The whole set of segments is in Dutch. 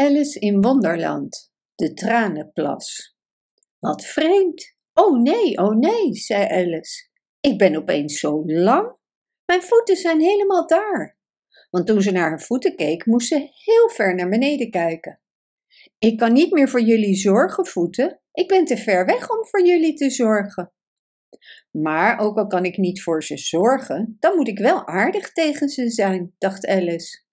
Alice in Wonderland, de tranenplas. Wat vreemd. Oh nee, oh nee, zei Alice. Ik ben opeens zo lang. Mijn voeten zijn helemaal daar. Want toen ze naar haar voeten keek, moest ze heel ver naar beneden kijken. Ik kan niet meer voor jullie zorgen, voeten. Ik ben te ver weg om voor jullie te zorgen. Maar ook al kan ik niet voor ze zorgen, dan moet ik wel aardig tegen ze zijn, dacht Alice.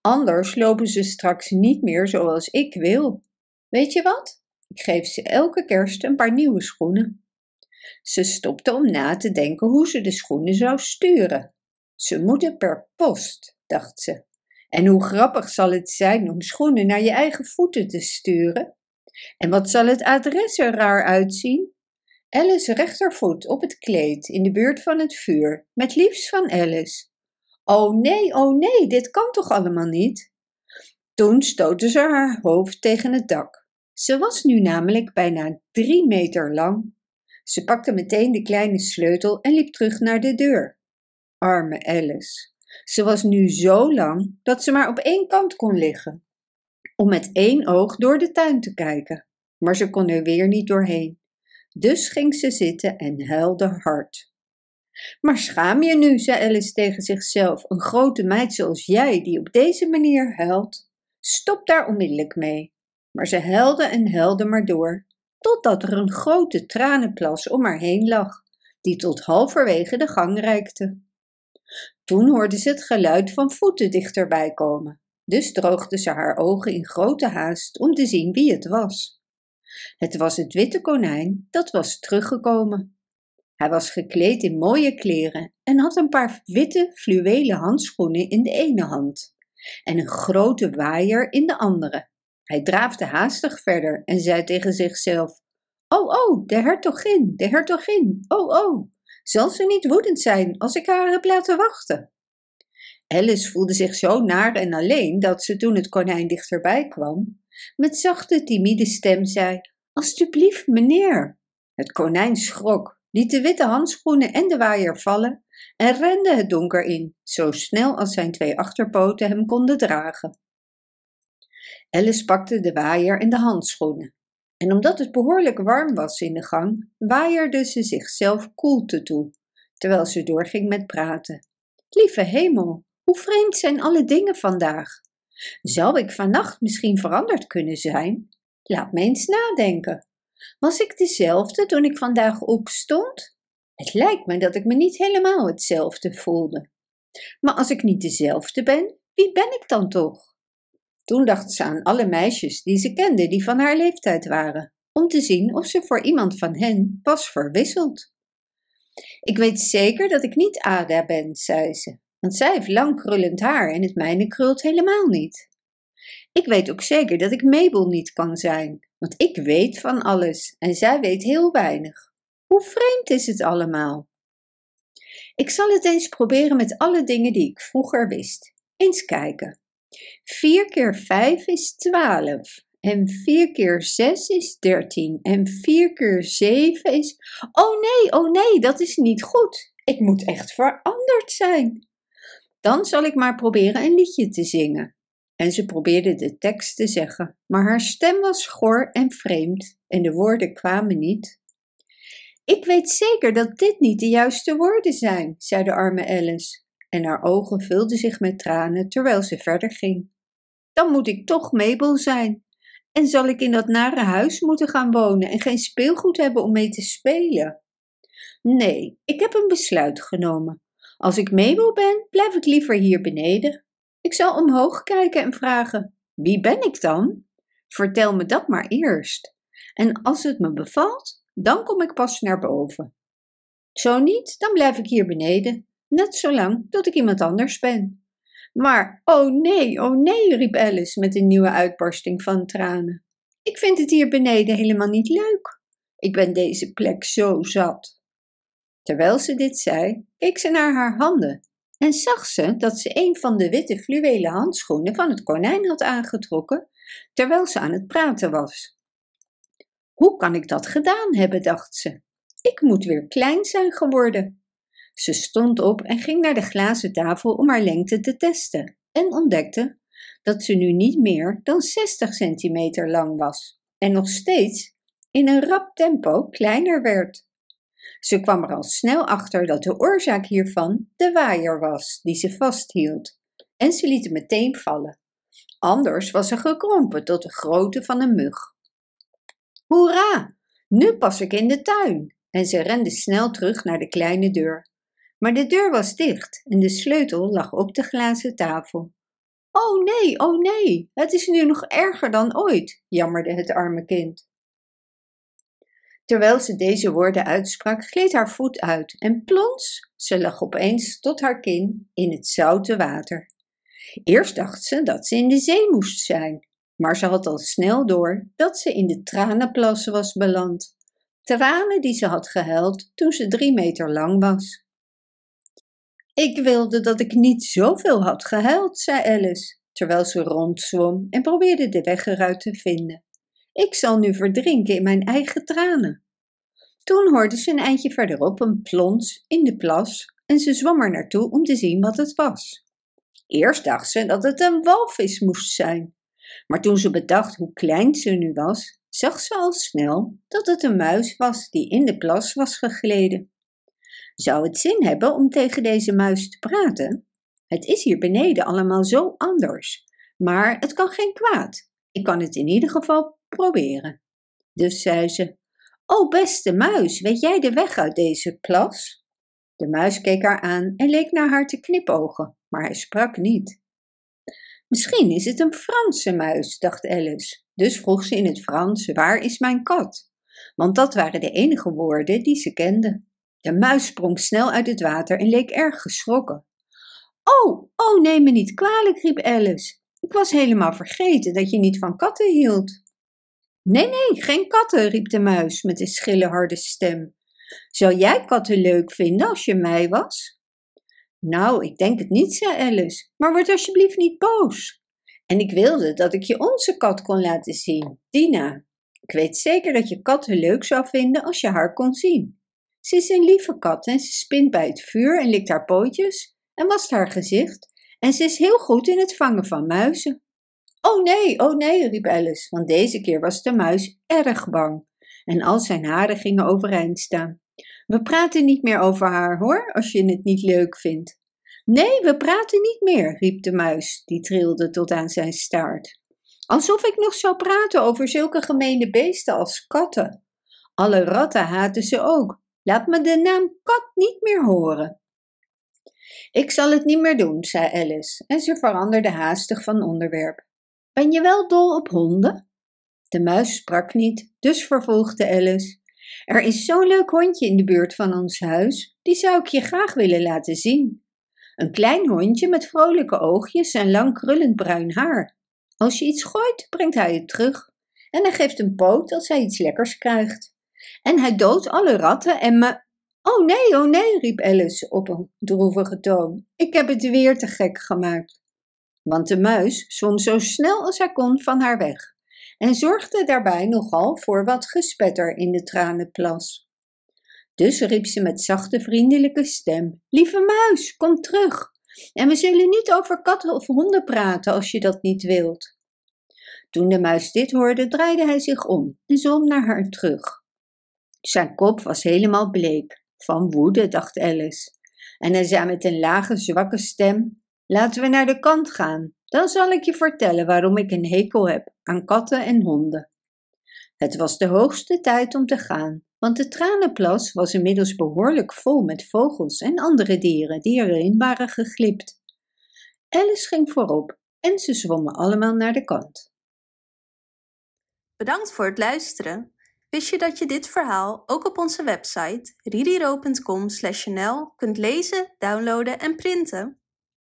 Anders lopen ze straks niet meer zoals ik wil. Weet je wat? Ik geef ze elke kerst een paar nieuwe schoenen. Ze stopte om na te denken hoe ze de schoenen zou sturen. Ze moeten per post, dacht ze. En hoe grappig zal het zijn om schoenen naar je eigen voeten te sturen? En wat zal het adres er raar uitzien? Alice rechtervoet op het kleed in de buurt van het vuur, met liefst van Alice. Oh nee, oh nee, dit kan toch allemaal niet? Toen stootte ze haar hoofd tegen het dak. Ze was nu namelijk bijna drie meter lang. Ze pakte meteen de kleine sleutel en liep terug naar de deur. Arme Alice. Ze was nu zo lang dat ze maar op één kant kon liggen, om met één oog door de tuin te kijken. Maar ze kon er weer niet doorheen. Dus ging ze zitten en huilde hard. Maar schaam je nu, zei Alice tegen zichzelf, een grote meid zoals jij die op deze manier huilt? Stop daar onmiddellijk mee. Maar ze huilde en huilde maar door, totdat er een grote tranenplas om haar heen lag, die tot halverwege de gang reikte. Toen hoorde ze het geluid van voeten dichterbij komen, dus droogde ze haar ogen in grote haast om te zien wie het was. Het was het witte konijn dat was teruggekomen. Hij was gekleed in mooie kleren en had een paar witte fluwelen handschoenen in de ene hand en een grote waaier in de andere. Hij draafde haastig verder en zei tegen zichzelf: Oh, oh, de hertogin, de hertogin, oh, oh. Zal ze niet woedend zijn als ik haar heb laten wachten? Alice voelde zich zo naar en alleen dat ze toen het konijn dichterbij kwam, met zachte, timide stem zei: Alsjeblieft, meneer. Het konijn schrok, liet de witte handschoenen en de waaier vallen en rende het donker in, zo snel als zijn twee achterpoten hem konden dragen. Alice pakte de waaier en de handschoenen. En omdat het behoorlijk warm was in de gang, waaierde ze zichzelf koelte toe, terwijl ze doorging met praten. Lieve hemel, hoe vreemd zijn alle dingen vandaag. Zou ik vannacht misschien veranderd kunnen zijn? Laat me eens nadenken. Was ik dezelfde toen ik vandaag opstond? Het lijkt me dat ik me niet helemaal hetzelfde voelde. Maar als ik niet dezelfde ben, wie ben ik dan toch? Toen dacht ze aan alle meisjes die ze kende die van haar leeftijd waren, om te zien of ze voor iemand van hen was verwisseld. Ik weet zeker dat ik niet Ada ben, zei ze, want zij heeft lang krullend haar en het mijne krult helemaal niet. Ik weet ook zeker dat ik Mabel niet kan zijn, want ik weet van alles en zij weet heel weinig. Hoe vreemd is het allemaal? Ik zal het eens proberen met alle dingen die ik vroeger wist. Eens kijken. 4 keer 5 is 12. En 4 keer 6 is 13. En 4 keer 7 is. Oh nee, oh nee, dat is niet goed. Ik moet echt veranderd zijn. Dan zal ik maar proberen een liedje te zingen. En ze probeerde de tekst te zeggen, maar haar stem was schor en vreemd en de woorden kwamen niet. Ik weet zeker dat dit niet de juiste woorden zijn, zei de arme Alice en haar ogen vulden zich met tranen terwijl ze verder ging. Dan moet ik toch Mabel zijn. En zal ik in dat nare huis moeten gaan wonen en geen speelgoed hebben om mee te spelen? Nee, ik heb een besluit genomen. Als ik Mabel ben, blijf ik liever hier beneden. Ik zal omhoog kijken en vragen: Wie ben ik dan? Vertel me dat maar eerst. En als het me bevalt, dan kom ik pas naar boven. Zo niet, dan blijf ik hier beneden net zolang tot ik iemand anders ben. Maar, oh nee, oh nee, riep Alice met een nieuwe uitbarsting van tranen. Ik vind het hier beneden helemaal niet leuk. Ik ben deze plek zo zat. Terwijl ze dit zei, keek ze naar haar handen en zag ze dat ze een van de witte fluwelen handschoenen van het konijn had aangetrokken terwijl ze aan het praten was. Hoe kan ik dat gedaan hebben, dacht ze. Ik moet weer klein zijn geworden. Ze stond op en ging naar de glazen tafel om haar lengte te testen en ontdekte dat ze nu niet meer dan 60 centimeter lang was en nog steeds in een rap tempo kleiner werd. Ze kwam er al snel achter dat de oorzaak hiervan de waaier was die ze vasthield en ze liet hem meteen vallen. Anders was ze gekrompen tot de grootte van een mug. Hoera! Nu pas ik in de tuin! En ze rende snel terug naar de kleine deur. Maar de deur was dicht en de sleutel lag op de glazen tafel. Oh nee, oh nee, het is nu nog erger dan ooit, jammerde het arme kind. Terwijl ze deze woorden uitsprak, gleed haar voet uit en plons, ze lag opeens tot haar kin in het zoute water. Eerst dacht ze dat ze in de zee moest zijn, maar ze had al snel door dat ze in de tranenplassen was beland. Tranen die ze had gehuild toen ze drie meter lang was. Ik wilde dat ik niet zoveel had gehuild, zei Alice, terwijl ze rondzwom en probeerde de weg eruit te vinden. Ik zal nu verdrinken in mijn eigen tranen. Toen hoorde ze een eindje verderop een plons in de plas en ze zwom er naartoe om te zien wat het was. Eerst dacht ze dat het een walvis moest zijn, maar toen ze bedacht hoe klein ze nu was, zag ze al snel dat het een muis was die in de plas was gegleden. Zou het zin hebben om tegen deze muis te praten? Het is hier beneden allemaal zo anders, maar het kan geen kwaad. Ik kan het in ieder geval proberen. Dus zei ze: O beste muis, weet jij de weg uit deze plas? De muis keek haar aan en leek naar haar te knipogen, maar hij sprak niet. Misschien is het een Franse muis, dacht Alice. Dus vroeg ze in het Frans: Waar is mijn kat? Want dat waren de enige woorden die ze kende. De muis sprong snel uit het water en leek erg geschrokken. Oh, oh, neem me niet kwalijk, riep Alice. Ik was helemaal vergeten dat je niet van katten hield. Nee, nee, geen katten, riep de muis met een schille harde stem. Zou jij katten leuk vinden als je mij was? Nou, ik denk het niet, zei Alice, maar word alsjeblieft niet boos. En ik wilde dat ik je onze kat kon laten zien, Dina. Ik weet zeker dat je katten leuk zou vinden als je haar kon zien. Ze is een lieve kat en ze spint bij het vuur en likt haar pootjes en wast haar gezicht. En ze is heel goed in het vangen van muizen. Oh nee, oh nee, riep Alice, want deze keer was de muis erg bang en al zijn haren gingen overeind staan. We praten niet meer over haar, hoor, als je het niet leuk vindt. Nee, we praten niet meer, riep de muis, die trilde tot aan zijn staart. Alsof ik nog zou praten over zulke gemene beesten als katten. Alle ratten haten ze ook. Laat me de naam kat niet meer horen. Ik zal het niet meer doen, zei Alice, en ze veranderde haastig van onderwerp. Ben je wel dol op honden? De muis sprak niet, dus vervolgde Alice. Er is zo'n leuk hondje in de buurt van ons huis, die zou ik je graag willen laten zien. Een klein hondje met vrolijke oogjes en lang krullend bruin haar. Als je iets gooit, brengt hij het terug. En hij geeft een poot als hij iets lekkers krijgt. En hij doodt alle ratten en me. Oh nee, oh nee, riep Alice op een droevige toon. Ik heb het weer te gek gemaakt. Want de muis zwom zo snel als hij kon van haar weg en zorgde daarbij nogal voor wat gespetter in de tranenplas. Dus riep ze met zachte vriendelijke stem: Lieve muis, kom terug. En we zullen niet over katten of honden praten als je dat niet wilt. Toen de muis dit hoorde, draaide hij zich om en zwom naar haar terug. Zijn kop was helemaal bleek, van woede, dacht Alice. En hij zei met een lage, zwakke stem: Laten we naar de kant gaan. Dan zal ik je vertellen waarom ik een hekel heb aan katten en honden. Het was de hoogste tijd om te gaan, want de tranenplas was inmiddels behoorlijk vol met vogels en andere dieren die erin waren geglipt. Alice ging voorop en ze zwommen allemaal naar de kant. Bedankt voor het luisteren. Wist je dat je dit verhaal ook op onze website ririro.com/nl kunt lezen, downloaden en printen?